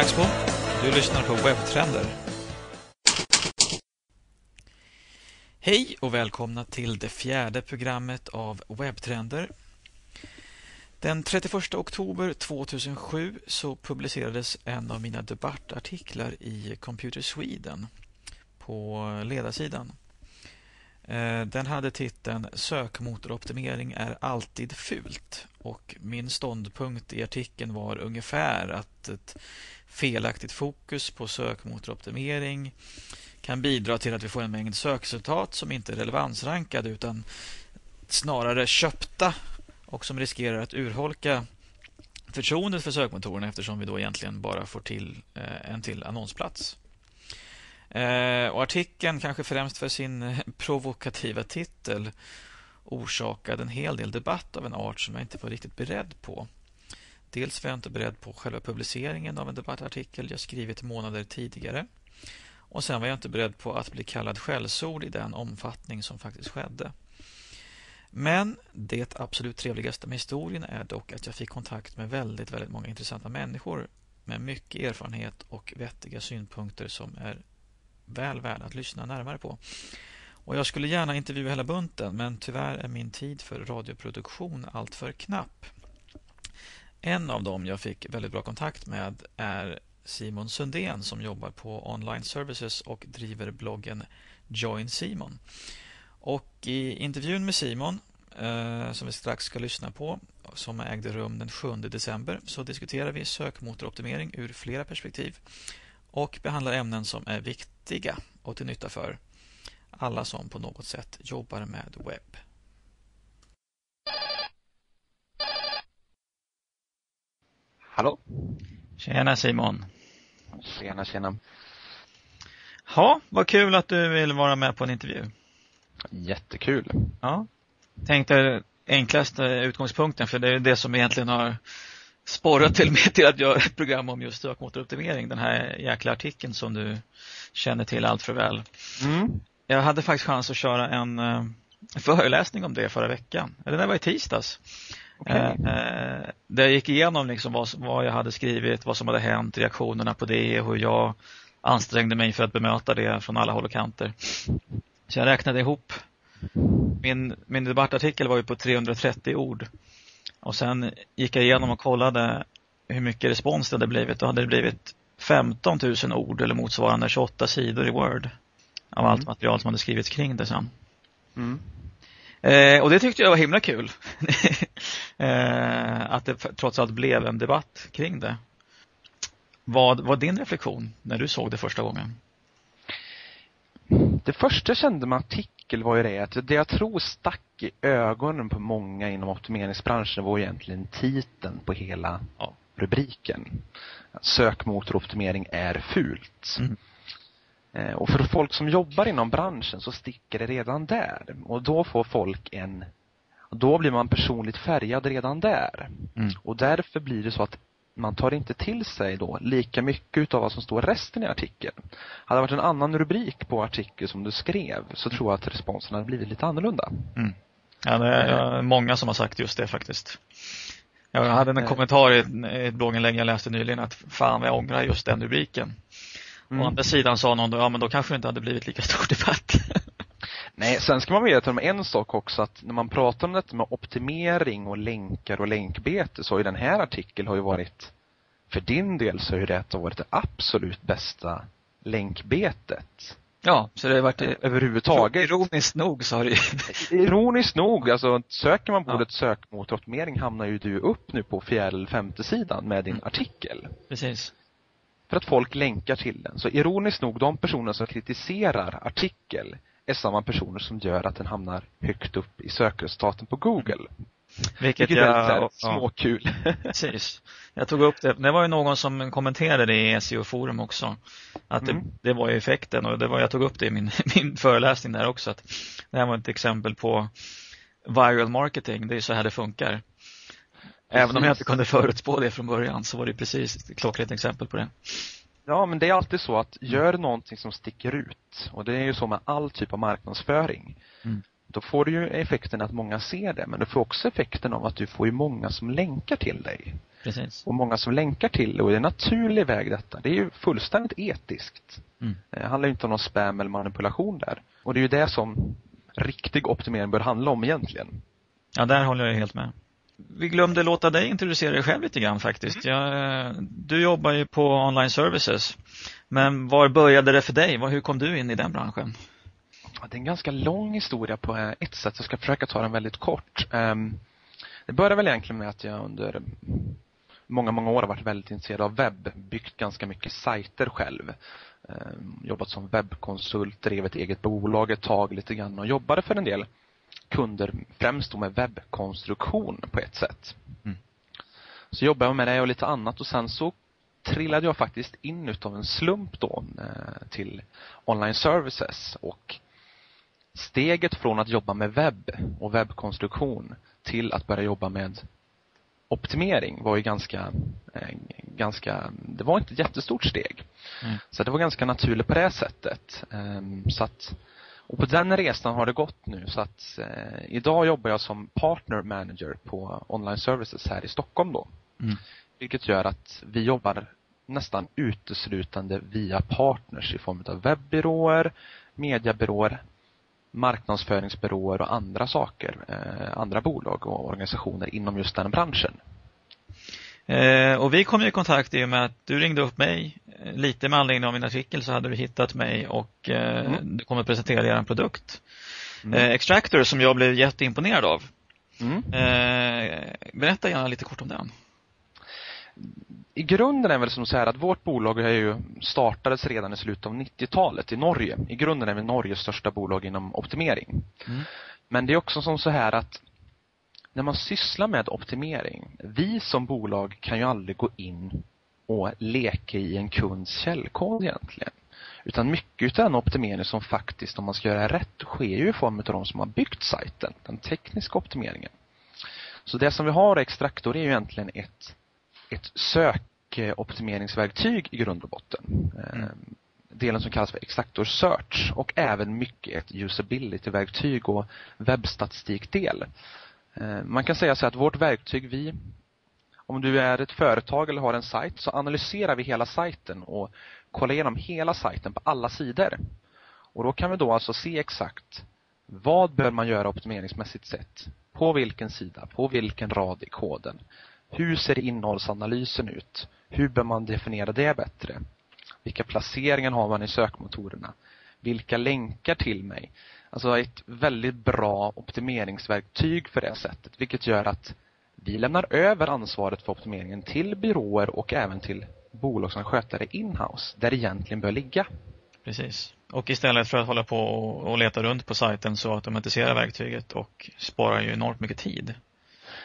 Axbo. Du lyssnar på Webbtrender. Hej och välkomna till det fjärde programmet av Webbtrender. Den 31 oktober 2007 så publicerades en av mina debattartiklar i Computer Sweden på ledarsidan. Eh, den hade titeln Sökmotoroptimering är alltid fult och min ståndpunkt i artikeln var ungefär att ett felaktigt fokus på sökmotoroptimering kan bidra till att vi får en mängd sökresultat som inte är relevansrankade utan snarare köpta och som riskerar att urholka förtroendet för sökmotorerna eftersom vi då egentligen bara får till eh, en till annonsplats. Eh, och artikeln, kanske främst för sin provokativa titel, orsakade en hel del debatt av en art som jag inte var riktigt beredd på. Dels var jag inte beredd på själva publiceringen av en debattartikel jag skrivit månader tidigare. Och sen var jag inte beredd på att bli kallad skällsord i den omfattning som faktiskt skedde. Men det absolut trevligaste med historien är dock att jag fick kontakt med väldigt, väldigt många intressanta människor med mycket erfarenhet och vettiga synpunkter som är väl värda att lyssna närmare på. Och Jag skulle gärna intervjua hela bunten men tyvärr är min tid för radioproduktion alltför knapp. En av dem jag fick väldigt bra kontakt med är Simon Sundén som jobbar på Online Services och driver bloggen Join Simon. Och I intervjun med Simon, eh, som vi strax ska lyssna på som ägde rum den 7 december så diskuterar vi sökmotoroptimering ur flera perspektiv och behandlar ämnen som är viktiga och till nytta för alla som på något sätt jobbar med webb. Hallå? Tjena Simon! Tjena, tjena. Ja, vad kul att du vill vara med på en intervju. Jättekul. Ja. Tänkte enklaste utgångspunkten, för det är det som egentligen har sporrat till mig till att göra ett program om just sökmotoroptimering. Den här jäkla artikeln som du känner till allt för väl. Mm. Jag hade faktiskt chans att köra en uh, föreläsning om det förra veckan. Eller det var i tisdags. Okay. Uh, uh, där jag gick igenom liksom vad, vad jag hade skrivit, vad som hade hänt, reaktionerna på det, hur jag ansträngde mig för att bemöta det från alla håll och kanter. Så jag räknade ihop. Min, min debattartikel var ju på 330 ord. Och sen gick jag igenom och kollade hur mycket respons det hade blivit. Då hade det blivit 15 000 ord eller motsvarande 28 sidor i Word av mm. allt material som hade skrivits kring det sen. Mm. Eh, och det tyckte jag var himla kul. eh, att det trots allt blev en debatt kring det. Vad var din reflektion när du såg det första gången? Det första jag kände med artikel var ju det att det jag tror stack i ögonen på många inom optimeringsbranschen var egentligen titeln på hela ja. rubriken. Sökmotoroptimering är fult. Mm. Eh, och för folk som jobbar inom branschen så sticker det redan där. Och då får folk en då blir man personligt färgad redan där. Mm. Och därför blir det så att man tar inte till sig då lika mycket av vad som står resten i artikeln. Hade det varit en annan rubrik på artikeln som du skrev så tror jag att responsen hade blivit lite annorlunda. Mm. Ja, det är många som har sagt just det faktiskt. Jag hade en eh. kommentar i ett blogginlägg jag läste nyligen att fan jag ångrar just den rubriken. Mm. Å andra sidan sa någon då, ja men då kanske det inte hade blivit lika stor debatt. Nej, sen ska man veta om en sak också att när man pratar om detta med optimering och länkar och länkbete så har ju den här artikeln har ju varit för din del så har ju det varit det absolut bästa länkbetet. Ja, så det har varit överhuvudtaget. Ironiskt nog så har det Ironiskt nog, alltså söker man på ordet ja. sökmotoroptimering hamnar ju du upp nu på fjärde femte sidan med din mm. artikel. Precis. För att folk länkar till den. Så ironiskt nog, de personer som kritiserar artikel är samma personer som gör att den hamnar högt upp i sökresultaten på Google. Vilket, Vilket jag, är småkul. Precis. Jag tog upp det. Det var ju någon som kommenterade i SEO-forum också. Att det, mm. det, var ju effekten och det var, jag tog upp det i min, min föreläsning där också. Att det här var ett exempel på viral marketing. Det är så här det funkar. Även om jag inte kunde förutspå det från början så var det precis ett klockrent exempel på det. Ja, men det är alltid så att gör mm. någonting som sticker ut och det är ju så med all typ av marknadsföring. Mm. Då får du ju effekten att många ser det, men du får också effekten av att du får ju många som länkar till dig. Precis. Och många som länkar till det och det är en naturlig väg detta. Det är ju fullständigt etiskt. Mm. Det handlar ju inte om någon spam eller manipulation där. Och det är ju det som riktig optimering bör handla om egentligen. Ja, där håller jag helt med. Vi glömde låta dig introducera dig själv lite grann faktiskt. Mm. Jag, du jobbar ju på online services. Men var började det för dig? Hur kom du in i den branschen? Det är en ganska lång historia på ett sätt. Jag ska försöka ta den väldigt kort. Ehm, det började väl egentligen med att jag under många, många år har varit väldigt intresserad av webb. Byggt ganska mycket sajter själv. Ehm, jobbat som webbkonsult, drev ett eget bolag ett tag lite grann och jobbade för en del kunder, främst då med webbkonstruktion på ett sätt. Mm. Så jobbade jag med det och lite annat och sen så trillade jag faktiskt in utav en slump då eh, till online services och steget från att jobba med webb och webbkonstruktion till att börja jobba med optimering var ju ganska, eh, ganska, det var inte ett jättestort steg. Mm. Så det var ganska naturligt på det sättet. Um, så att, och på den resan har det gått nu så att eh, idag jobbar jag som partner manager på online services här i Stockholm då. Mm. Vilket gör att vi jobbar nästan uteslutande via partners i form av webbyråer, mediebyråer, marknadsföringsbyråer och andra saker, eh, andra bolag och organisationer inom just den branschen. Eh, och vi kom i kontakt i och med att du ringde upp mig eh, lite med anledning av min artikel så hade du hittat mig och eh, mm. du kommer presentera er produkt. Mm. Eh, Extractor som jag blev jätteimponerad av. Mm. Eh, berätta gärna lite kort om den i grunden är väl som så här att vårt bolag är ju startades redan i slutet av 90-talet i Norge. I grunden är vi Norges största bolag inom optimering. Mm. Men det är också som så här att när man sysslar med optimering, vi som bolag kan ju aldrig gå in och leka i en kunds källkod egentligen. Utan mycket av den optimering som faktiskt, om man ska göra rätt, sker ju i form av de som har byggt sajten, den tekniska optimeringen. Så det som vi har i Extractor är ju egentligen ett ett sökoptimeringsverktyg i grund och botten. Mm. Ehm, delen som kallas för Exactor Search och även mycket ett usability-verktyg och webbstatistikdel. Eh, man kan säga så att vårt verktyg, vi om du är ett företag eller har en sajt så analyserar vi hela sajten och kollar igenom hela sajten på alla sidor. Och då kan vi då alltså se exakt vad bör man göra optimeringsmässigt sett? På vilken sida? På vilken rad i koden? Hur ser innehållsanalysen ut? Hur bör man definiera det bättre? Vilka placeringar har man i sökmotorerna? Vilka länkar till mig? Alltså ett väldigt bra optimeringsverktyg för det sättet, vilket gör att vi lämnar över ansvaret för optimeringen till byråer och även till bolag som sköter det inhouse, där det egentligen bör ligga. Precis. Och istället för att hålla på och leta runt på sajten så automatiserar verktyget och sparar ju enormt mycket tid.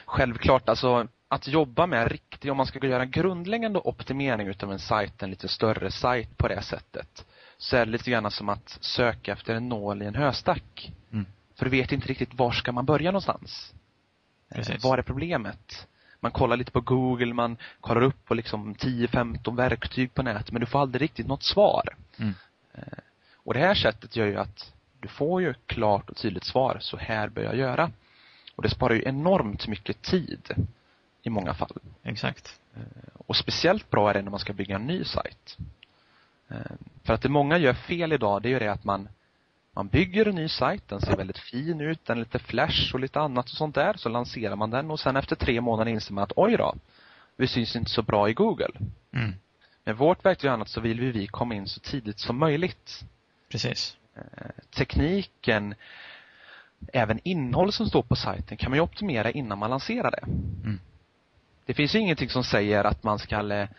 Självklart, alltså att jobba med riktig, om man ska göra grundläggande optimering utav en sajt, en lite större sajt på det sättet, så är det lite grann som att söka efter en nål i en höstack. Mm. För du vet inte riktigt var ska man börja någonstans. Eh, Precis. Var är problemet? Man kollar lite på Google, man kollar upp på liksom 10-15 verktyg på nätet, men du får aldrig riktigt något svar. Mm. Eh, och det här sättet gör ju att du får ju klart och tydligt svar, så här bör jag göra. Och det sparar ju enormt mycket tid i många fall. Exakt. Eh, och speciellt bra är det när man ska bygga en ny sajt. Eh, för att det många gör fel idag, det är ju det att man man bygger en ny sajt, den ser väldigt fin ut, den är lite flash och lite annat och sånt där. Så lanserar man den och sen efter tre månader inser man att oj då, vi syns inte så bra i Google. Mm. Med vårt verktyg och annat så vill vi komma in så tidigt som möjligt. Precis. Eh, tekniken, även innehåll som står på sajten kan man ju optimera innan man lanserar det. Mm. Det finns ju ingenting som säger att man ska eh,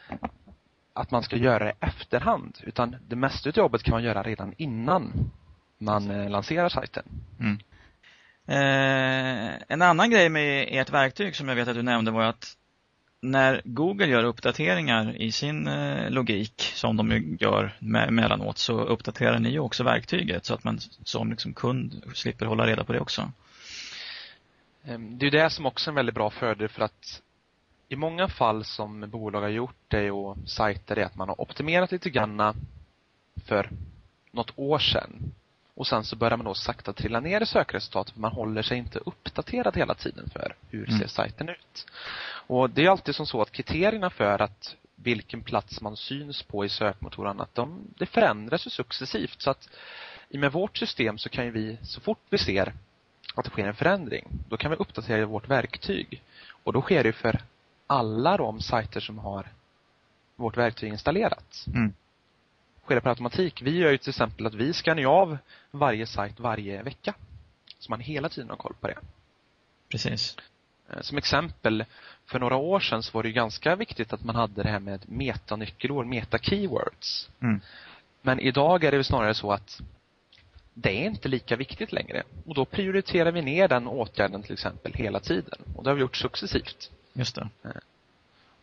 att man ska göra det efterhand utan det mesta av jobbet kan man göra redan innan man eh, lanserar sajten. Mm. Eh, en annan grej med ert verktyg som jag vet att du nämnde var att när Google gör uppdateringar i sin eh, logik som de gör med, mellanåt så uppdaterar ni ju också verktyget så att man som liksom kund slipper hålla reda på det också. Ehm, det är det som också är en väldigt bra fördel för att i många fall som bolag har gjort det och sajter är att man har optimerat lite granna för något år sedan. och sen så börjar man då sakta trilla ner i sökresultatet för man håller sig inte uppdaterad hela tiden för hur mm. ser sajten ut. Och det är alltid som så att kriterierna för att vilken plats man syns på i sökmotorn att de, det förändras ju successivt så att i med vårt system så kan ju vi så fort vi ser att det sker en förändring, då kan vi uppdatera vårt verktyg. Och då sker det för alla de sajter som har vårt verktyg installerat. Mm. Sker per automatik. Vi gör ju till exempel att vi skannar av varje sajt varje vecka. Så man hela tiden har koll på det. Precis. Eh, som exempel, för några år sedan så var det ju ganska viktigt att man hade det här med metanyckelord, meta-keywords. Mm. Men idag är det snarare så att det är inte lika viktigt längre. Och då prioriterar vi ner den åtgärden till exempel hela tiden. Och det har vi gjort successivt. Just det. Eh,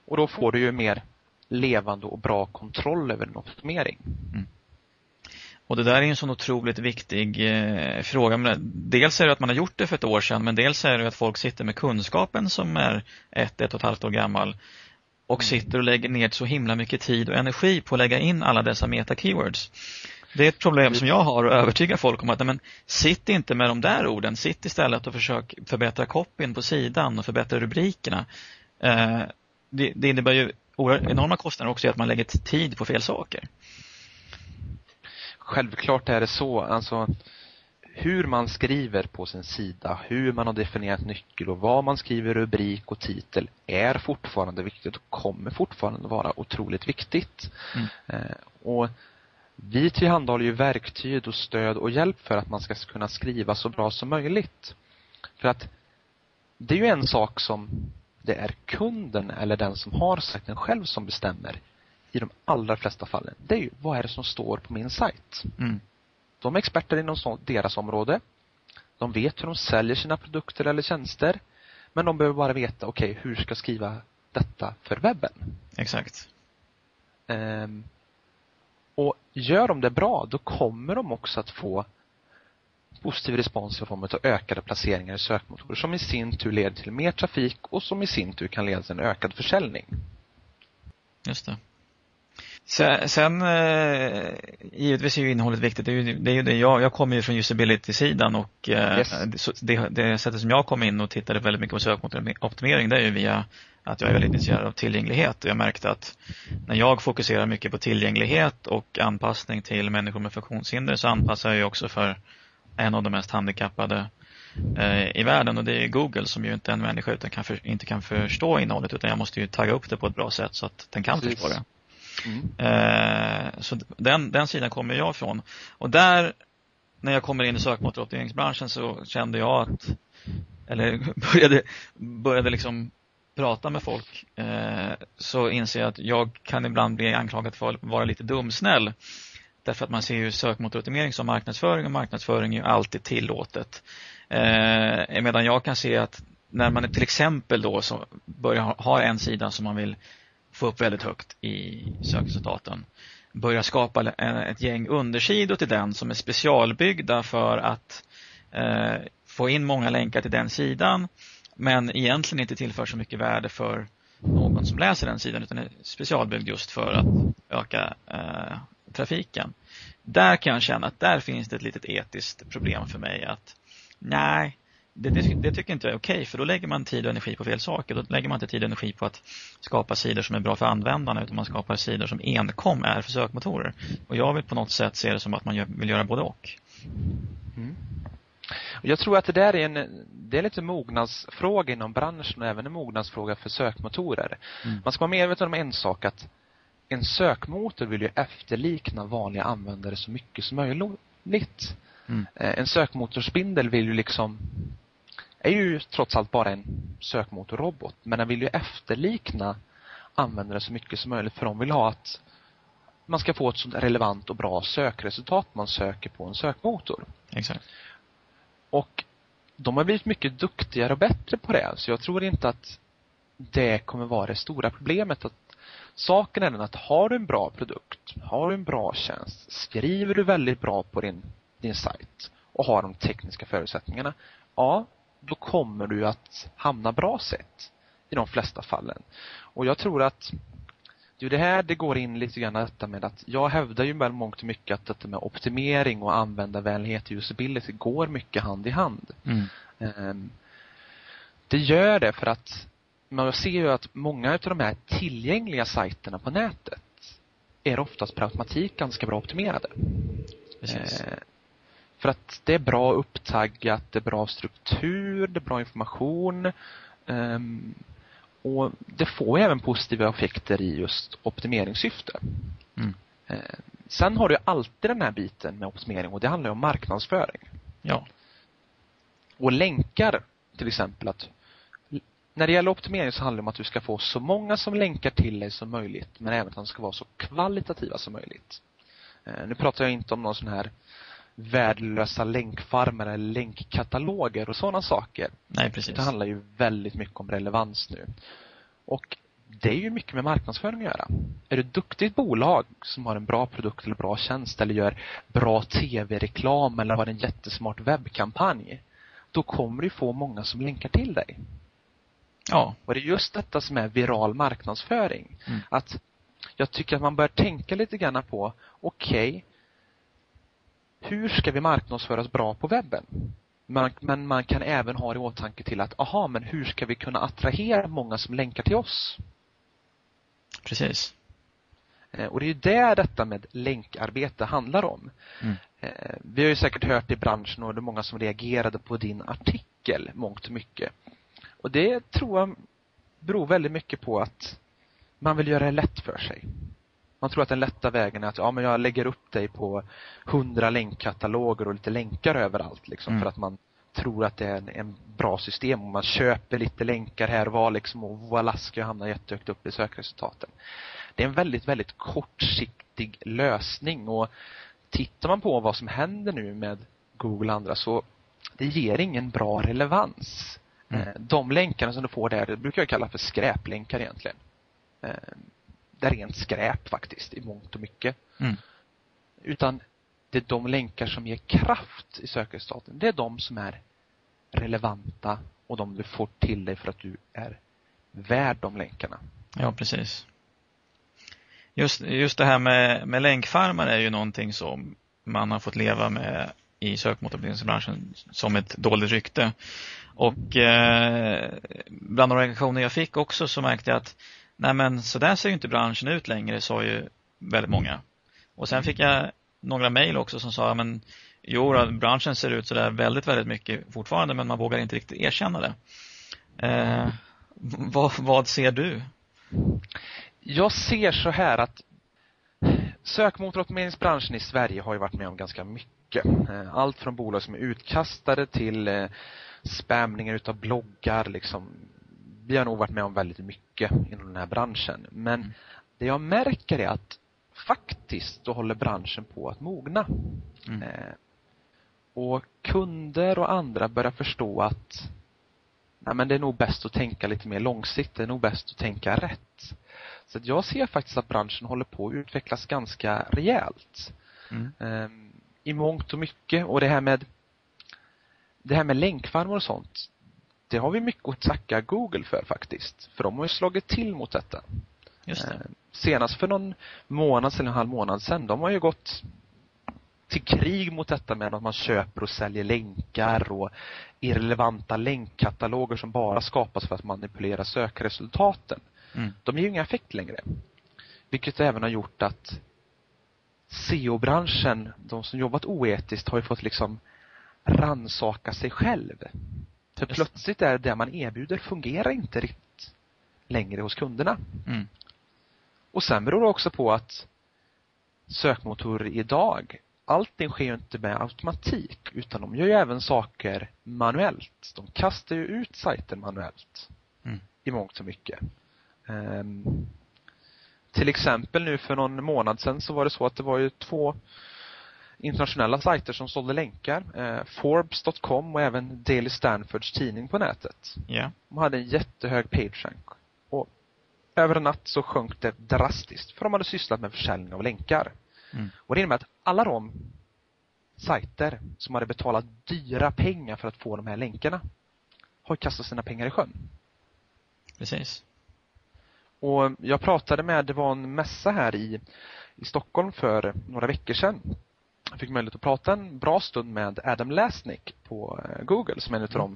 och då får du ju mer levande och bra kontroll över din optimering. Mm. Och det där är en sån otroligt viktig eh, fråga. Men dels är det att man har gjort det för ett år sedan men dels är det att folk sitter med kunskapen som är ett, ett och ett halvt år gammal och sitter och lägger ner så himla mycket tid och energi på att lägga in alla dessa meta-keywords. Det är ett problem som jag har att övertyga folk om att men, sitt inte med de där orden, sitt istället och försök förbättra copyn på sidan och förbättra rubrikerna. Eh, det, det innebär ju enorma kostnader också i att man lägger tid på fel saker. Självklart är det så. Alltså, hur man skriver på sin sida, hur man har definierat nyckel och vad man skriver rubrik och titel är fortfarande viktigt och kommer fortfarande vara otroligt viktigt. Mm. Eh, och vi tillhandahåller ju verktyg och stöd och hjälp för att man ska kunna skriva så bra som möjligt. För att det är ju en sak som det är kunden eller den som har sajten själv som bestämmer i de allra flesta fallen. Det är ju, vad är det som står på min sajt? Mm. De är experter inom deras område. De vet hur de säljer sina produkter eller tjänster. Men de behöver bara veta, okej, okay, hur ska jag skriva detta för webben? Exakt. Um, och gör de det bra, då kommer de också att få positiv respons i form av ökade placeringar i sökmotorer som i sin tur leder till mer trafik och som i sin tur kan leda till en ökad försäljning. Just det. Sen, sen eh, givetvis är ju innehållet viktigt. Det är ju det, är ju det. Jag, jag kommer ju från usability-sidan och eh, yes. det, det sättet som jag kom in och tittade väldigt mycket på sökmotoroptimering det är ju via att jag är väldigt intresserad av tillgänglighet och jag märkte att när jag fokuserar mycket på tillgänglighet och anpassning till människor med funktionshinder så anpassar jag ju också för en av de mest handikappade eh, i världen och det är Google som ju inte är en människa utan kan för, inte kan förstå innehållet utan jag måste ju tagga upp det på ett bra sätt så att den kan Precis. förstå det. Mm. Eh, så den, den sidan kommer jag ifrån. Och där, när jag kommer in i sökmotoroptimeringsbranschen så kände jag att, eller började, började liksom prata med folk eh, så inser jag att jag kan ibland bli anklagad för att vara lite dumsnäll. Därför att man ser ju sökmotoroptimering som marknadsföring och marknadsföring är ju alltid tillåtet. Eh, medan jag kan se att när man till exempel då så börjar ha en sida som man vill få upp väldigt högt i sökresultaten börja skapa ett gäng undersidor till den som är specialbyggda för att eh, få in många länkar till den sidan men egentligen inte tillför så mycket värde för någon som läser den sidan utan är specialbyggd just för att öka eh, trafiken. Där kan jag känna att där finns det ett litet etiskt problem för mig att nej, det, det, det tycker inte jag är okej okay, för då lägger man tid och energi på fel saker. Då lägger man inte tid och energi på att skapa sidor som är bra för användarna utan man skapar sidor som enkom är för sökmotorer. Och jag vill på något sätt se det som att man vill göra både och. Mm. Jag tror att det där är en, det är lite mognadsfråga inom branschen och även en mognadsfråga för sökmotorer. Mm. Man ska vara medveten om en sak att en sökmotor vill ju efterlikna vanliga användare så mycket som möjligt. Mm. Eh, en sökmotorspindel vill ju liksom är ju trots allt bara en sökmotorrobot men den vill ju efterlikna användare så mycket som möjligt för de vill ha att man ska få ett så relevant och bra sökresultat man söker på en sökmotor. Exakt. Och de har blivit mycket duktigare och bättre på det. Så jag tror inte att det kommer vara det stora problemet. Att saken är den att har du en bra produkt, har du en bra tjänst, skriver du väldigt bra på din, din sajt och har de tekniska förutsättningarna, ja, då kommer du att hamna bra sett i de flesta fallen. Och jag tror att Jo, det här det går in lite grann detta med att jag hävdar ju med mångt och mycket att detta med optimering och användarvänlighet i usability går mycket hand i hand. Mm. Um, det gör det för att man ser ju att många av de här tillgängliga sajterna på nätet är oftast per automatik ganska bra optimerade. Precis. För att det är bra upptaggat, det är bra struktur, det är bra information. Um, och det får ju även positiva effekter i just optimeringssyfte. Mm. Eh, sen har du alltid den här biten med optimering och det handlar om marknadsföring. Ja. Och länkar till exempel att när det gäller optimering så handlar det om att du ska få så många som länkar till dig som möjligt men även att de ska vara så kvalitativa som möjligt. Eh, nu pratar jag inte om någon sån här värdelösa länkfarmer eller länkkataloger och sådana saker. Nej, precis. Det handlar ju väldigt mycket om relevans nu. Och det är ju mycket med marknadsföring att göra. Är du ett duktigt bolag som har en bra produkt eller bra tjänst eller gör bra tv-reklam eller har en jättesmart webbkampanj. Då kommer du få många som länkar till dig. Ja. Och det är just detta som är viral marknadsföring. Mm. Att jag tycker att man bör tänka lite grann på, okej, okay, hur ska vi marknadsföras bra på webben? Man, men man kan även ha i åtanke till att, aha, men hur ska vi kunna attrahera många som länkar till oss? Precis. Eh, och det är ju det detta med länkarbete handlar om. Mm. Eh, vi har ju säkert hört i branschen och det är många som reagerade på din artikel, mångt och mycket. Och det tror jag beror väldigt mycket på att man vill göra det lätt för sig. Man tror att den lätta vägen är att, ja men jag lägger upp dig på hundra länkkataloger och lite länkar överallt liksom Mm. för att man tror att det är en, en bra system och man köper lite länkar här och var liksom och voilà ska jag hamna jättehögt upp i sökresultaten. Det är en väldigt, väldigt kortsiktig lösning och tittar man på vad som händer nu med Google och andra så det ger ingen bra relevans. Mm. Eh, De länkarna som du får där, det brukar jag kalla för skräplänkar egentligen. Det är rent skräp faktiskt, i mångt och mycket. Mm. Utan det är de länkar som ger kraft i sökresultaten. Det är de som är relevanta och de du får till dig för att du är värd de länkarna. Ja, precis. Just, just det här med, med länkfarmar är ju någonting som man har fått leva med i sökmotoroptimeringsbranschen som ett dåligt rykte. Och eh, bland de reaktioner jag fick också så märkte jag att nej men så där ser ju inte branschen ut längre, sa ju väldigt många. Och sen fick jag några mejl också som sa men jo, branschen ser ut så där väldigt, väldigt mycket fortfarande men man vågar inte riktigt erkänna det. Eh, vad, vad ser du? Jag ser så här att sökmotoroptimeringsbranschen i Sverige har ju varit med om ganska mycket. Eh, Allt från bolag som är utkastade till eh, spamningar utav bloggar liksom. Vi har nog varit med om väldigt mycket inom den här branschen. Men Mm. det jag märker är att faktiskt då håller branschen på att mogna. Mm. Eh, och kunder och andra börjar förstå att nej men det är nog bäst att tänka lite mer långsiktigt, det är nog bäst att tänka rätt. Så att jag ser faktiskt att branschen håller på att utvecklas ganska rejält. Mm. Um, I mångt och mycket och det här med det här med länkfarmar och sånt det har vi mycket att tacka Google för faktiskt. För de har ju slagit till mot detta. Just det. Eh, Senast för någon månad sedan, en halv månad sedan, de har ju gått till krig mot detta med att man köper och säljer länkar och irrelevanta länkkataloger som bara skapas för att manipulera sökresultaten. Mm. De ger ju inga effekt längre. Vilket även har gjort att SEO-branschen, de som jobbat oetiskt, har ju fått liksom ransaka sig själv. För Just. plötsligt är det man erbjuder fungerar inte riktigt längre hos kunderna. Mm. Och sen beror det också på att sökmotorer idag, allting sker ju inte med automatik utan de gör ju även saker manuellt. De kastar ju ut sajten manuellt. Mm. I mångt och mycket. Ehm, till exempel nu för någon månad sedan så var det så att det var ju två internationella sajter som sålde länkar. Eh, Forbes.com och även Daily Stanfords tidning på nätet. Ja. De hade en jättehög pagerank. Och över en natt så sjönk det drastiskt för de hade sysslat med försäljning av länkar. Mm. Och det innebär att alla de sajter som hade betalat dyra pengar för att få de här länkarna har kastat sina pengar i sjön. Precis. Och jag pratade med, det var en mässa här i, i Stockholm för några veckor sedan. Jag fick möjlighet att prata en bra stund med Adam Lasnik på eh, Google som är en av de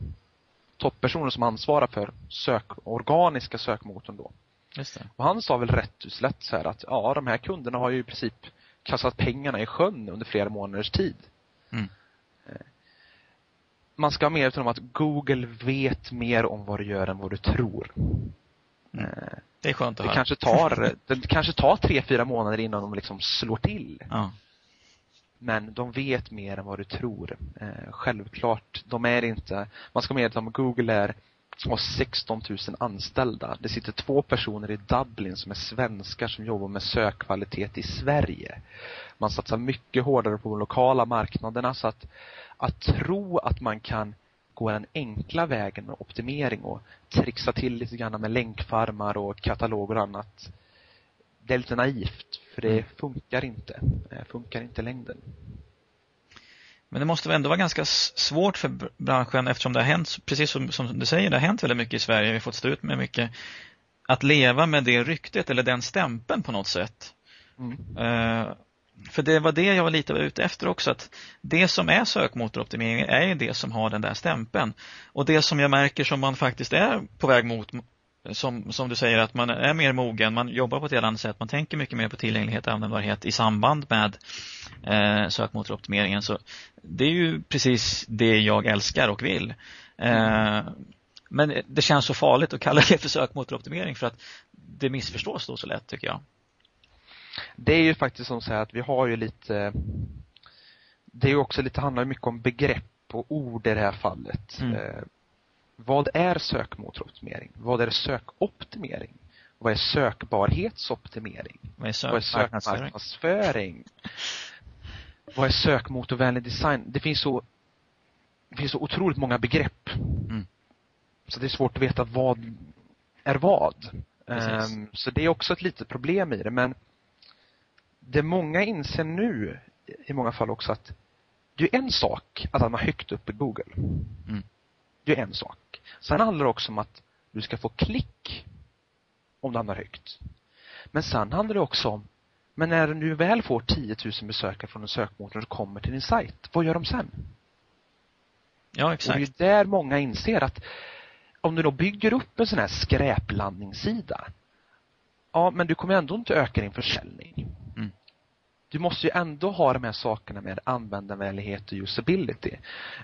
topppersoner som ansvarar för sök, organiska sökmotorn då. Och han sa väl rätt slätt så här att ja, de här kunderna har ju i princip kastat pengarna i sjön under flera månaders tid. Mm. Man ska ha medveten om att Google vet mer om vad du gör än vad du tror. Mm. Eh, Det är skönt att Det höra. kanske tar, det kanske tar tre, fyra månader innan de liksom slår till. Ja. Men de vet mer än vad du tror. Eh, självklart, de är inte, man ska medge om att Google är, har 16 000 anställda. Det sitter två personer i Dublin som är svenskar som jobbar med sökkvalitet i Sverige. Man satsar mycket hårdare på de lokala marknaderna så att, att tro att man kan gå den enkla vägen med optimering och trixa till lite grann med länkfarmar och kataloger och annat. Det är lite naivt, för det Mm. funkar inte. Det funkar inte i längden. Men det måste väl ändå vara ganska svårt för br- branschen eftersom det har hänt, precis som, som du säger, det har hänt väldigt mycket i Sverige, vi har fått stå ut med mycket, att leva med det ryktet eller den stämpeln på något sätt. Mm. Eh, för det var det jag var lite ute efter också, att det som är sökmotoroptimering är ju det som har den där stämpeln. Och det som jag märker som man faktiskt är på väg mot, som, som du säger, att man är mer mogen, man jobbar på ett helt annat sätt, man tänker mycket mer på tillgänglighet och användbarhet i samband med eh, sökmotoroptimeringen. Så det är ju precis det jag älskar och vill. Eh, men det känns så farligt att kalla det för sökmotoroptimering för att det missförstås då så lätt tycker jag. Det är ju faktiskt som så här att vi har ju lite Det är ju också lite, handlar mycket om begrepp och ord i det här fallet. Mm. Vad är sökmotoroptimering? Vad är sökoptimering? Vad är sökbarhetsoptimering? Vad är Vad är sökmarknadsföring? Vad är sökmotorvänlig design? Det finns så Det finns så otroligt många begrepp. Mm. Så det är svårt att veta vad är vad. Ehm, så det är också ett litet problem i det men det många inser nu i många fall också att det är en sak att hamna högt upp i Google. Mm. Det är en sak. Sen handlar det också om att du ska få klick om du hamnar högt. Men sen handlar det också om, men när du väl får 10 000 besökare från en sökmotor och kommer till din sajt, vad gör de sen? Ja, Och det exakt. är där många inser att om du då bygger upp en sån här skräplandningssida, ja men du kommer ändå inte öka din försäljning. Du måste ju ändå ha de här sakerna med användarvänlighet och usability.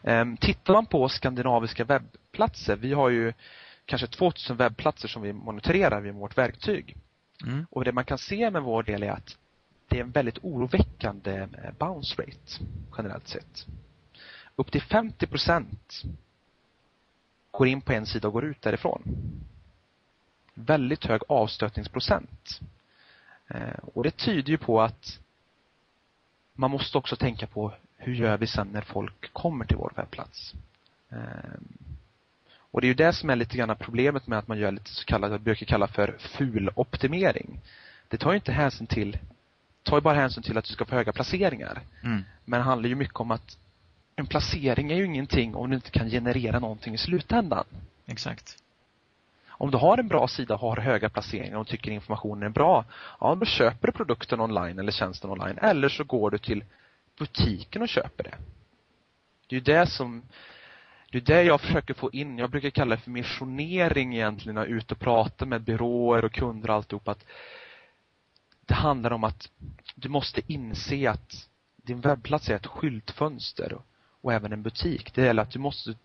Um, tittar man på skandinaviska webbplatser, vi har ju kanske 2000 webbplatser som vi monitorerar med vårt verktyg. Mm. Och det man kan se med vår del är att det är en väldigt oroväckande eh, bounce rate generellt sett. Upp till 50 procent går in på en sida och går ut därifrån. Väldigt hög avstötningsprocent. Eh, Och det tyder ju på att man måste också tänka på hur gör vi sen när folk kommer till vår webbplats. Eh, Och det är ju det som är lite grann problemet med att man gör lite så kallat, vad jag brukar kalla för fuloptimering. Det tar ju inte hänsyn till, tar ju bara hänsyn till att du ska få höga placeringar. Mm. Men det handlar ju mycket om att en placering är ju ingenting om du inte kan generera någonting i slutändan. Exakt. Om du har en bra sida och har höga placeringar och tycker informationen är bra, ja då köper du produkten online eller tjänsten online. Eller så går du till butiken och köper det. Det är det som det är det jag försöker få in. Jag brukar kalla det för missionering egentligen när jag är ute och pratar med byråer och kunder och alltihop. Att det handlar om att du måste inse att din webbplats är ett skyltfönster och, och även en butik. Det gäller att du måste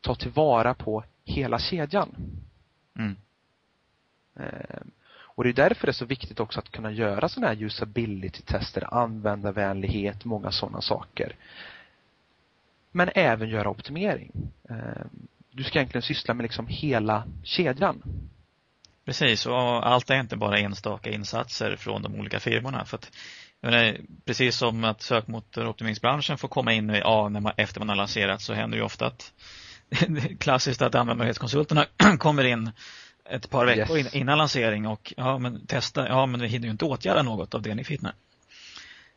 ta tillvara på hela kedjan. Mm. Eh, Och det är därför det är så viktigt också att kunna göra sådana här usability-tester, användarvänlighet, många sådana saker. Men även göra optimering. Eh, Du ska egentligen syssla med liksom hela kedjan. Precis, och allt är inte bara enstaka insatser från de olika firmorna. För att, menar, precis som att sökmotoroptimeringsbranschen får komma in ja, när man, efter man har lanserat så händer det ju ofta att klassiskt att användbarhetskonsulterna kommer in ett par veckor Yes. in, innan lansering och ja men testa, ja men vi hinner ju inte åtgärda något av det ni finner.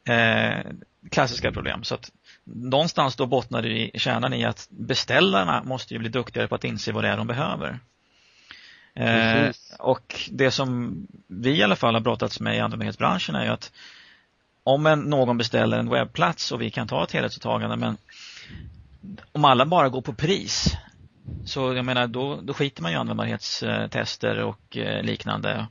Eh, klassiska problem. Så att någonstans då bottnar det i kärnan i att beställarna måste ju bli duktigare på att inse vad det är de behöver. Eh, och det som vi i alla fall har brottats med i användbarhetsbranschen är ju att om en, någon beställer en webbplats och vi kan ta ett helhetsåtagande men om alla bara går på pris så jag menar då, då skiter man ju i användbarhetstester och eh, liknande.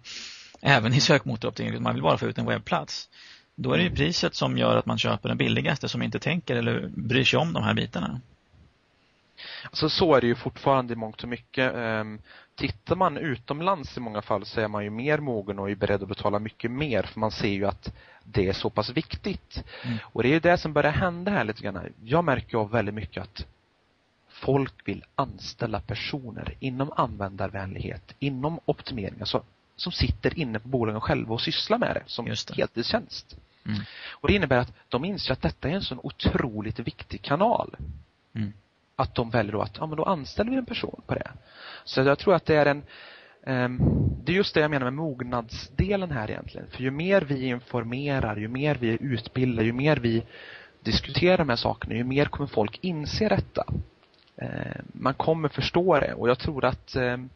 Även i sökmotoroptimering, man vill bara få ut en webbplats. Då är det ju priset som gör att man köper den billigaste som inte tänker eller bryr sig om de här bitarna. Alltså så är det ju fortfarande i mångt och mycket. Ehm, tittar man utomlands i många fall så är man ju mer mogen och är beredd att betala mycket mer för man ser ju att det är så pass viktigt. Mm. Och det är ju det som börjar hända här lite grann. Jag märker av väldigt mycket att folk vill anställa personer inom användarvänlighet, inom optimering, alltså som sitter inne på bolagen själva och sysslar med det som det. heltidstjänst. Mm. Och det innebär att de inser att detta är en sån otroligt viktig kanal. Mm. Att de väljer då att, ja men då anställer vi en person på det. Så jag tror att det är en ehm, det är just det jag menar med mognadsdelen här egentligen. För ju mer vi informerar, ju mer vi utbildar, ju mer vi diskuterar de här sakerna, ju mer kommer folk inse detta. Ehm, man kommer förstå det och jag tror att ehm,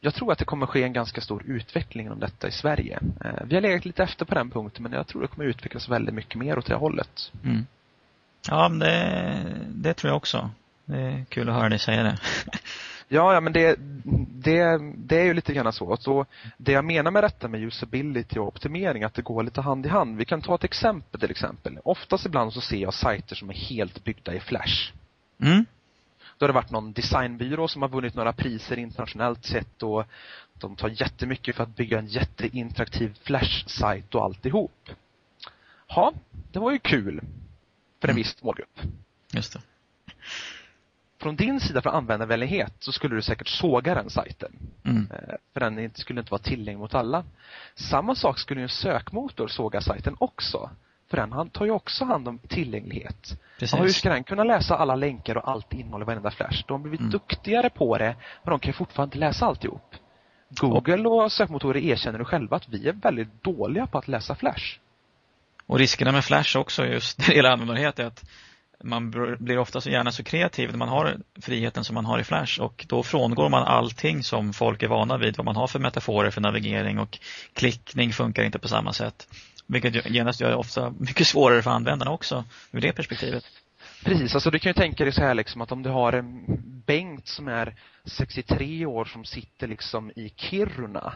jag tror att det kommer ske en ganska stor utveckling om detta i Sverige. Vi har legat lite efter på den punkten men jag tror det kommer utvecklas väldigt mycket mer åt det hållet. Mm. Ja, det, det tror jag också. Det är kul att höra dig säga det. Ja, ja men det, det, det är ju lite grann så. så. Det jag menar med detta med usability och optimering, att det går lite hand i hand. Vi kan ta ett exempel till exempel. Oftast ibland så ser jag sajter som är helt byggda i Flash. Mm. Då har det varit någon designbyrå som har vunnit några priser internationellt sett och de tar jättemycket för att bygga en jätteinteraktiv Flash-sajt och alltihop. Ja, det var ju kul för en mm. viss målgrupp. Just det. Från din sida för användarvänlighet så skulle du säkert såga den sajten. Mm. Eh, för den skulle inte vara tillgänglig mot alla. Samma sak skulle en sökmotor såga sajten också. För den tar ju också hand om tillgänglighet. Precis. hur ska den kunna läsa alla länkar och allt innehåll i varenda flash? De har blivit mm. duktigare på det, men de kan fortfarande inte läsa alltihop. Google och sökmotorer erkänner själva att vi är väldigt dåliga på att läsa flash. Och riskerna med Flash också just när det gäller användbarhet är att man blir ofta så gärna så kreativ när man har friheten som man har i Flash och då frångår man allting som folk är vana vid, vad man har för metaforer för navigering och klickning funkar inte på samma sätt. Vilket genast gör det ofta mycket svårare för användarna också ur det perspektivet. Precis, alltså du kan ju tänka dig så här liksom att om du har en Bengt som är 63 år som sitter liksom i Kiruna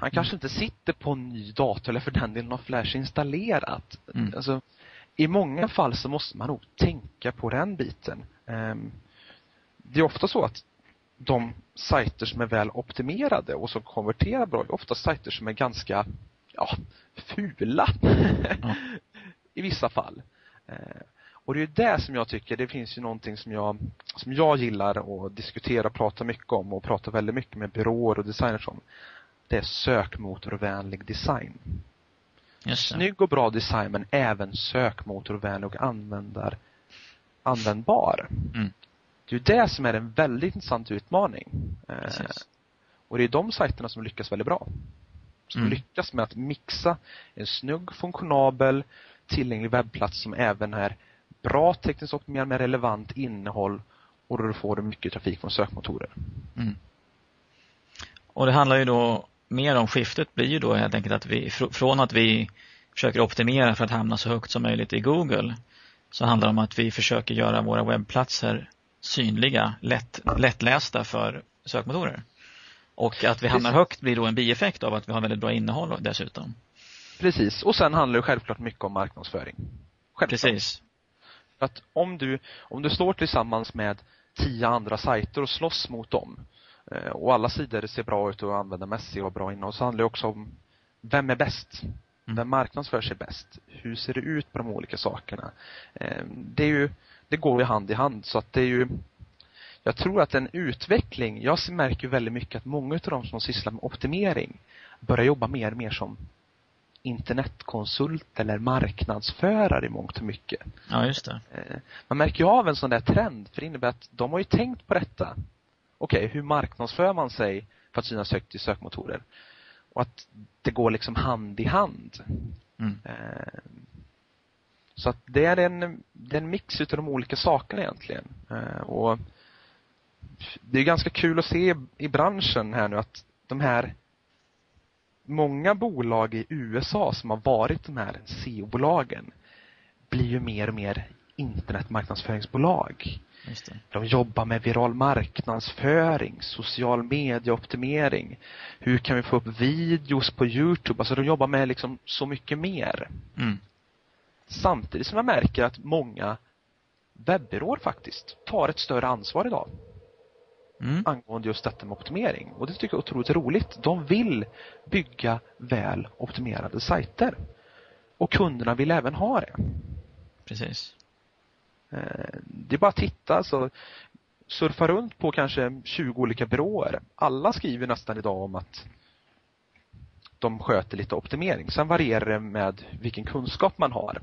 han kanske inte sitter på en ny dator eller för den delen har Flash installerat. Mm. Alltså, i många fall så måste man nog tänka på den biten. Um, det är ofta så att de sajter som är väl optimerade och som konverterar bra är ofta sajter som är ganska, ja, fula. Mm. I vissa fall. Uh, och det är det som jag tycker, det finns ju någonting som jag, som jag gillar att diskutera och prata mycket om och prata väldigt mycket med byråer och designers om det är sökmotorvänlig design. Snygg och bra design men även sökmotorvänlig och användar, användbar. Mm. Det är det som är en väldigt intressant utmaning. Eh, och det är de sajterna som lyckas väldigt bra. Som mm. lyckas med att mixa en snygg, funktionabel, tillgänglig webbplats som även är bra tekniskt optimerad med relevant innehåll och då du får mycket trafik från sökmotorer. Mm. Och det handlar ju då mer om skiftet blir ju då helt enkelt att vi från att vi försöker optimera för att hamna så högt som möjligt i Google så handlar det om att vi försöker göra våra webbplatser synliga, lätt, lättlästa för sökmotorer. Och att vi hamnar högt blir då en bieffekt av att vi har väldigt bra innehåll dessutom. Precis, och sen handlar det självklart mycket om marknadsföring. Självklart. Precis. Att om du, om du står tillsammans med tio andra sajter och slåss mot dem och alla sidor ser bra ut och användarmässigt och bra innehåll. Så handlar det också om vem är bäst? Mm. Vem marknadsför sig bäst? Hur ser det ut på de olika sakerna? Eh, det är ju, det går ju hand i hand så att det är ju jag tror att en utveckling, jag märker väldigt mycket att många av de som sysslar med optimering börjar jobba mer och mer som internetkonsult eller marknadsförare i mångt och mycket. Ja, just det. Eh, man märker ju av en sån där trend, för det innebär att de har ju tänkt på detta okej, okay, hur marknadsför man sig för att synas högt i sökmotorer? Och att det går liksom hand i hand. Mm. Eh, så att det är en, det är en mix utav de olika sakerna egentligen. Eh, och det är ganska kul att se i branschen här nu att de här många bolag i USA som har varit de här SEO-bolagen blir ju mer och mer internetmarknadsföringsbolag. De jobbar med viral marknadsföring, social medieoptimering. Hur kan vi få upp videos på Youtube? Alltså de jobbar med liksom så mycket mer. Mm. Samtidigt som jag märker att många webbyråer faktiskt tar ett större ansvar idag. Mm. Angående just detta med optimering. Och det tycker jag är otroligt roligt. De vill bygga väl optimerade sajter. Och kunderna vill även ha det. Precis. Eh, det är bara att titta så surfa runt på kanske 20 olika byråer. Alla skriver nästan idag om att de sköter lite optimering. Sen varierar det med vilken kunskap man har.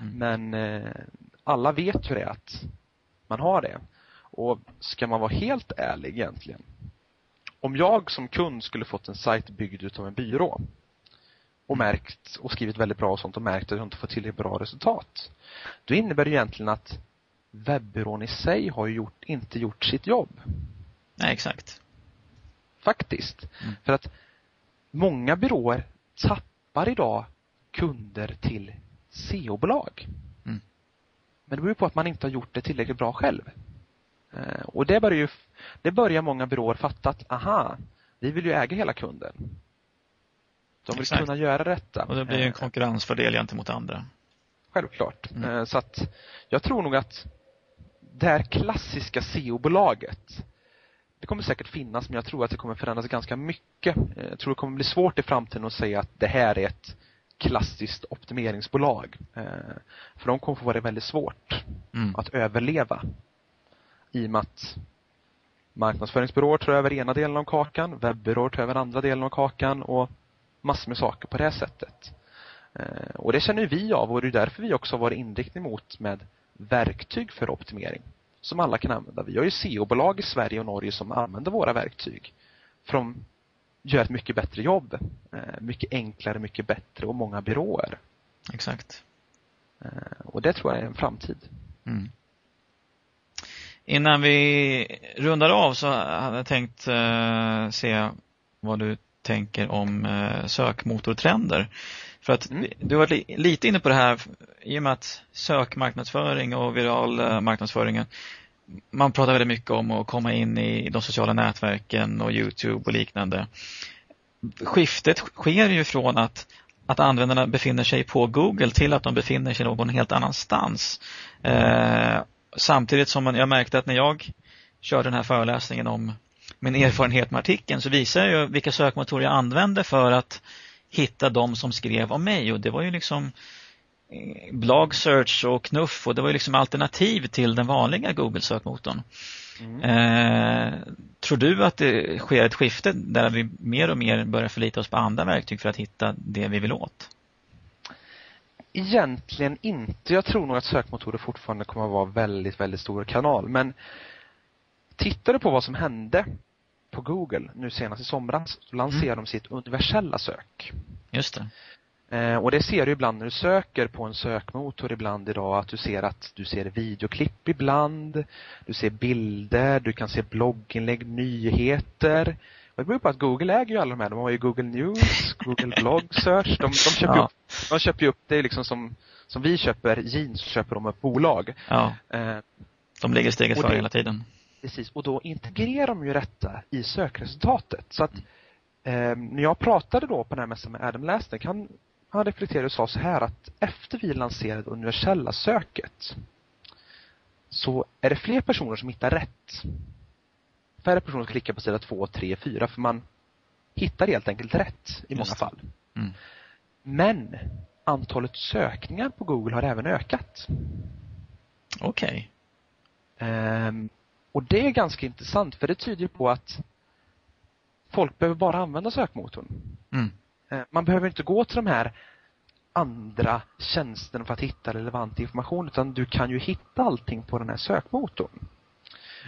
Mm. Men eh, alla vet ju det att man har det. Och ska man vara helt ärlig egentligen. Om jag som kund skulle fått en sajt byggd utav en byrå och märkt och skrivit väldigt bra och sånt och märkt att jag inte fått tillräckligt bra resultat. Då innebär det egentligen att webbyrån i sig har gjort, inte gjort sitt jobb. Nej, exakt. Faktiskt. Mm. För att många byråer tappar idag kunder till SEO-bolag. Mm. Men det beror på att man inte har gjort det tillräckligt bra själv. Eh, och det börjar ju, det börjar många byråer fatta att, aha, vi vill ju äga hela kunden. De vill Exakt. kunna göra detta. Och det blir en eh, konkurrensfördel gentemot andra. Självklart. Mm. Eh, så att jag tror nog att det här klassiska SEO-bolaget det kommer säkert finnas men jag tror att det kommer förändras ganska mycket. Jag tror det kommer bli svårt i framtiden att säga att det här är ett klassiskt optimeringsbolag. För de kommer få vara väldigt svårt mm. att överleva i och med att marknadsföringsbyråer tar över ena delen av kakan, webbyråer tar över andra delen av kakan och massor med saker på det sättet. Eh, och det känner vi av och det är därför vi också har varit inriktning mot med verktyg för optimering som alla kan använda. Vi har ju SEO-bolag i Sverige och Norge som använder våra verktyg. För de gör ett mycket bättre jobb. Eh, mycket enklare, mycket bättre och många byråer. Exakt. Eh, och det tror jag är en framtid. Mm. Innan vi rundar av så hade jag tänkt uh, se vad du tänker om sökmotortrender. För att mm. du har varit lite inne på det här i och med att sökmarknadsföring och viral uh, marknadsföringen man pratar väldigt mycket om att komma in i de sociala nätverken och Youtube och liknande. Skiftet sker ju från att, att användarna befinner sig på Google till att de befinner sig någon helt annanstans. Eh, samtidigt som jag märkte att när jag körde den här föreläsningen om min erfarenhet med artikeln så visade jag vilka sökmotorer jag använde för att hitta de som skrev om mig och det var ju liksom eh, blog search och knuff och det var ju liksom alternativ till den vanliga Google-sökmotorn. Mm. Eh, tror du att det sker ett skifte där vi mer och mer börjar förlita oss på andra verktyg för att hitta det vi vill åt? Egentligen inte. Jag tror nog att sökmotorer fortfarande kommer att vara väldigt, väldigt stor kanal. Men tittar du på vad som hände på Google nu senast i somras lanserade mm. de sitt universella sök. Just det. Eh, och det ser du ibland när du söker på en sökmotor ibland idag att du ser att du ser videoklipp ibland, du ser bilder, du kan se blogginlägg, nyheter. Det beror på att Google äger ju alla de här. De har ju Google News, Google Blog Search. De, de köper ja. upp, de köper ju upp, det liksom som, som vi köper jeans, köper de upp bolag. Ja. Eh, de ligger steget före hela tiden. Precis, och då integrerar de ju detta i sökresultatet. Så att eh, när jag pratade då på den här mässan med Adam Läsnek, han, han reflekterade och sa så här att efter vi lanserade universella söket så är det fler personer som hittar rätt färre personer klickar på sida 2, 3, 4 för man hittar helt enkelt rätt i många fall. Mm. Men antalet sökningar på Google har även ökat. Okej. Okay. Um, ehm, och det är ganska intressant för det tyder på att folk behöver bara använda sökmotorn. Mm. Uh, man behöver inte gå till de här andra tjänsterna för att hitta relevant information utan du kan ju hitta allting på den här sökmotorn.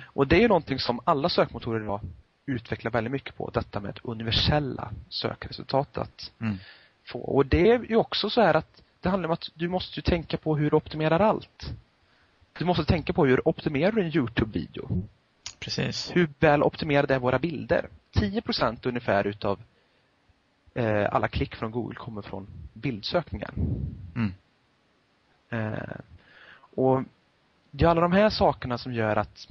Och det är någonting som alla sökmotorer idag utvecklar väldigt mycket på, detta med universella sökresultat att mm. få. Och det är ju också så här att det handlar om att du måste ju tänka på hur du optimerar allt. Du måste tänka på hur optimerar du en Youtube-video? Precis. Hur väl optimerade är våra bilder? 10% ungefär utav eh, alla klick från Google kommer från bildsökningar. Mm. Eh, och det är alla de här sakerna som gör att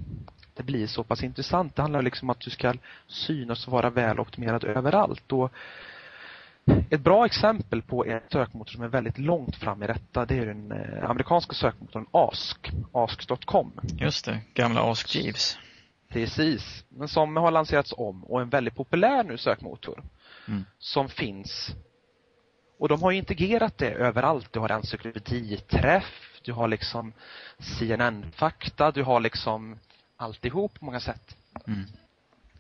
det blir så pass intressant. Det handlar liksom om att du ska synas och vara väl optimerad överallt. Och ett bra exempel på en sökmotor som är väldigt långt fram i detta det är den eh, amerikanska sökmotorn Ask, ask.com. Just det, gamla Ask Jeeves. Precis, men som har lanserats om och en väldigt populär nu sökmotor. Mm. Som finns och de har integrerat det överallt. Du har encyklopediträff, du har liksom CNN-fakta, du har liksom alltihop på många sätt. Mm.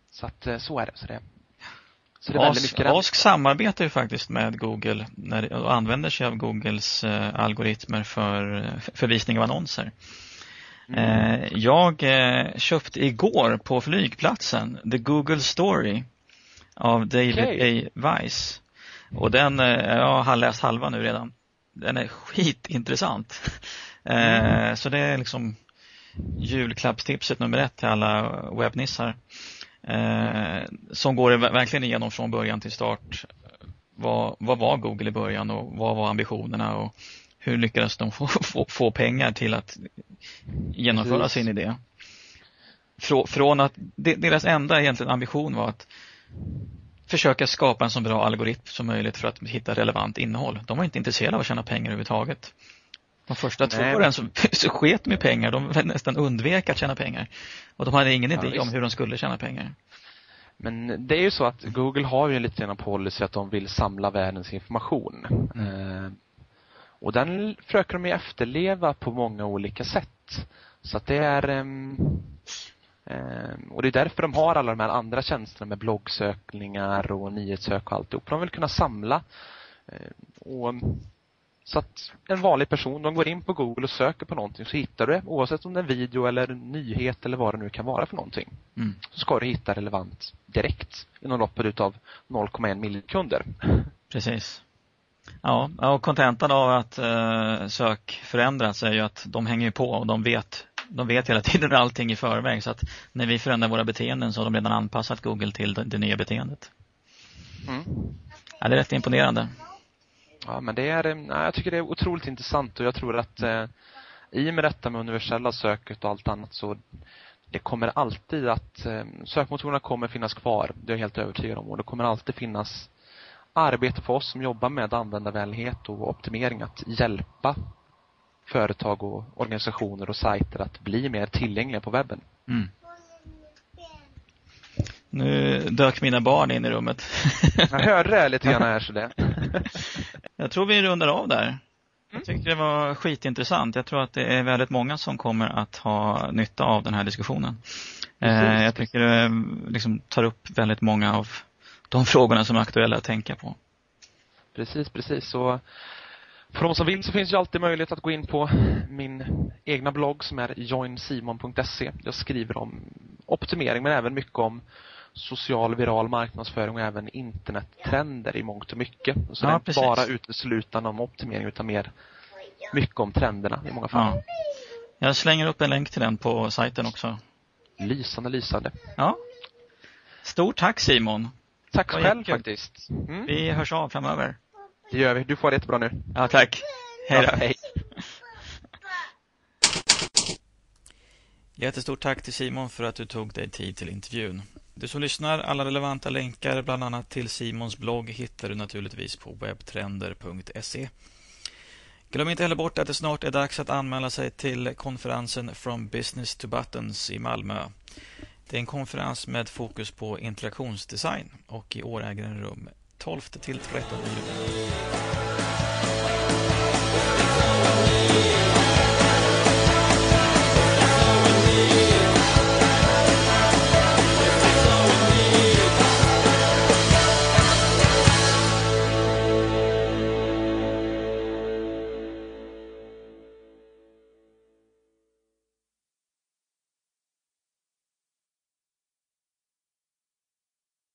Så att eh, så är det. Så det, så Ask, Ask samarbetar ju faktiskt med Google när, och använder sig av Googles eh, algoritmer för, för visning av annonser. Mm. Eh, jag eh, köpte igår på flygplatsen The Google Story av David okay. A. Weiss. Och den, eh, jag har läst halva nu redan. Den är skitintressant. Mm. Så det är liksom julklappstipset nummer ett till alla webbnissar. Eh, som går verkligen igenom från början till start. Vad, vad var Google i början och vad var ambitionerna och hur lyckades de få, få, få pengar till att genomföra Precis. sin idé? Från att deras enda egentligen ambition var att försöka skapa en så bra algoritm som möjligt för att hitta relevant innehåll. De var inte intresserade av att tjäna pengar överhuvudtaget. De första två åren så, så sket med pengar. De nästan undvek att tjäna pengar. Och de hade ingen idé ja, om hur de skulle tjäna pengar. Men det är ju så att Google har ju en liten policy att de vill samla världens information. Mm. Eh, och den försöker de ju efterleva på många olika sätt. Så att det är um, och det är därför de har alla de här andra tjänsterna med bloggsökningar och nyhetssök och alltihop. De vill kunna samla uh, och så att en vanlig person, de går in på Google och söker på någonting så hittar du det oavsett om det är en video eller en nyhet eller vad det nu kan vara för någonting. Mm. Så ska du hitta relevant direkt inom loppet utav 0,1 miljoner Precis. Ja, och kontentan av att eh, sök förändras är ju att de hänger på och de vet de vet hela tiden allting i förväg så att när vi förändrar våra beteenden så har de redan anpassat Google till det, det nya beteendet. Mm. Ja, det är rätt imponerande. Ja, men det är, nej, jag tycker det är otroligt intressant och jag tror att eh, i och med detta med universella söket och allt annat så det kommer alltid att, eh, sökmotorerna kommer finnas kvar, det är jag helt övertygad om och det kommer alltid finnas arbete för oss som jobbar med användarvänlighet och optimering att hjälpa företag och organisationer och sajter att bli mer tillgängliga på webben. Mm. Nu dök mina barn in i rummet. Jag hörde det lite grann här så det. Jag tror vi rundar av där. Jag mm. tyckte det var skitintressant. Jag tror att det är väldigt många som kommer att ha nytta av den här diskussionen. Precis. Jag tycker det liksom tar upp väldigt många av de frågorna som är aktuella att tänka på. Precis, precis. Så för de som vill så finns ju alltid möjlighet att gå in på min egna blogg som är joinsimon.se. Jag skriver om optimering men även mycket om social viral marknadsföring och även internettrender i mångt och mycket. Så ja, det är inte bara uteslutande om optimering utan mer mycket om trenderna i många fall. Ja. Jag slänger upp en länk till den på sajten också. Lysande, lysande. Ja. Stort tack Simon. Tack själv faktiskt. Mm. Vi hörs av framöver. Det gör vi. Du får det jättebra nu. Ja, tack. Hej då. Ja, hej. Jättestort tack till Simon för att du tog dig tid till intervjun. Du som lyssnar, alla relevanta länkar bland annat till Simons blogg hittar du naturligtvis på webbtrender.se. Glöm inte heller bort att det snart är dags att anmäla sig till konferensen From Business to Buttons i Malmö. Det är en konferens med fokus på interaktionsdesign och i år äger den rum 12 till 13 juli.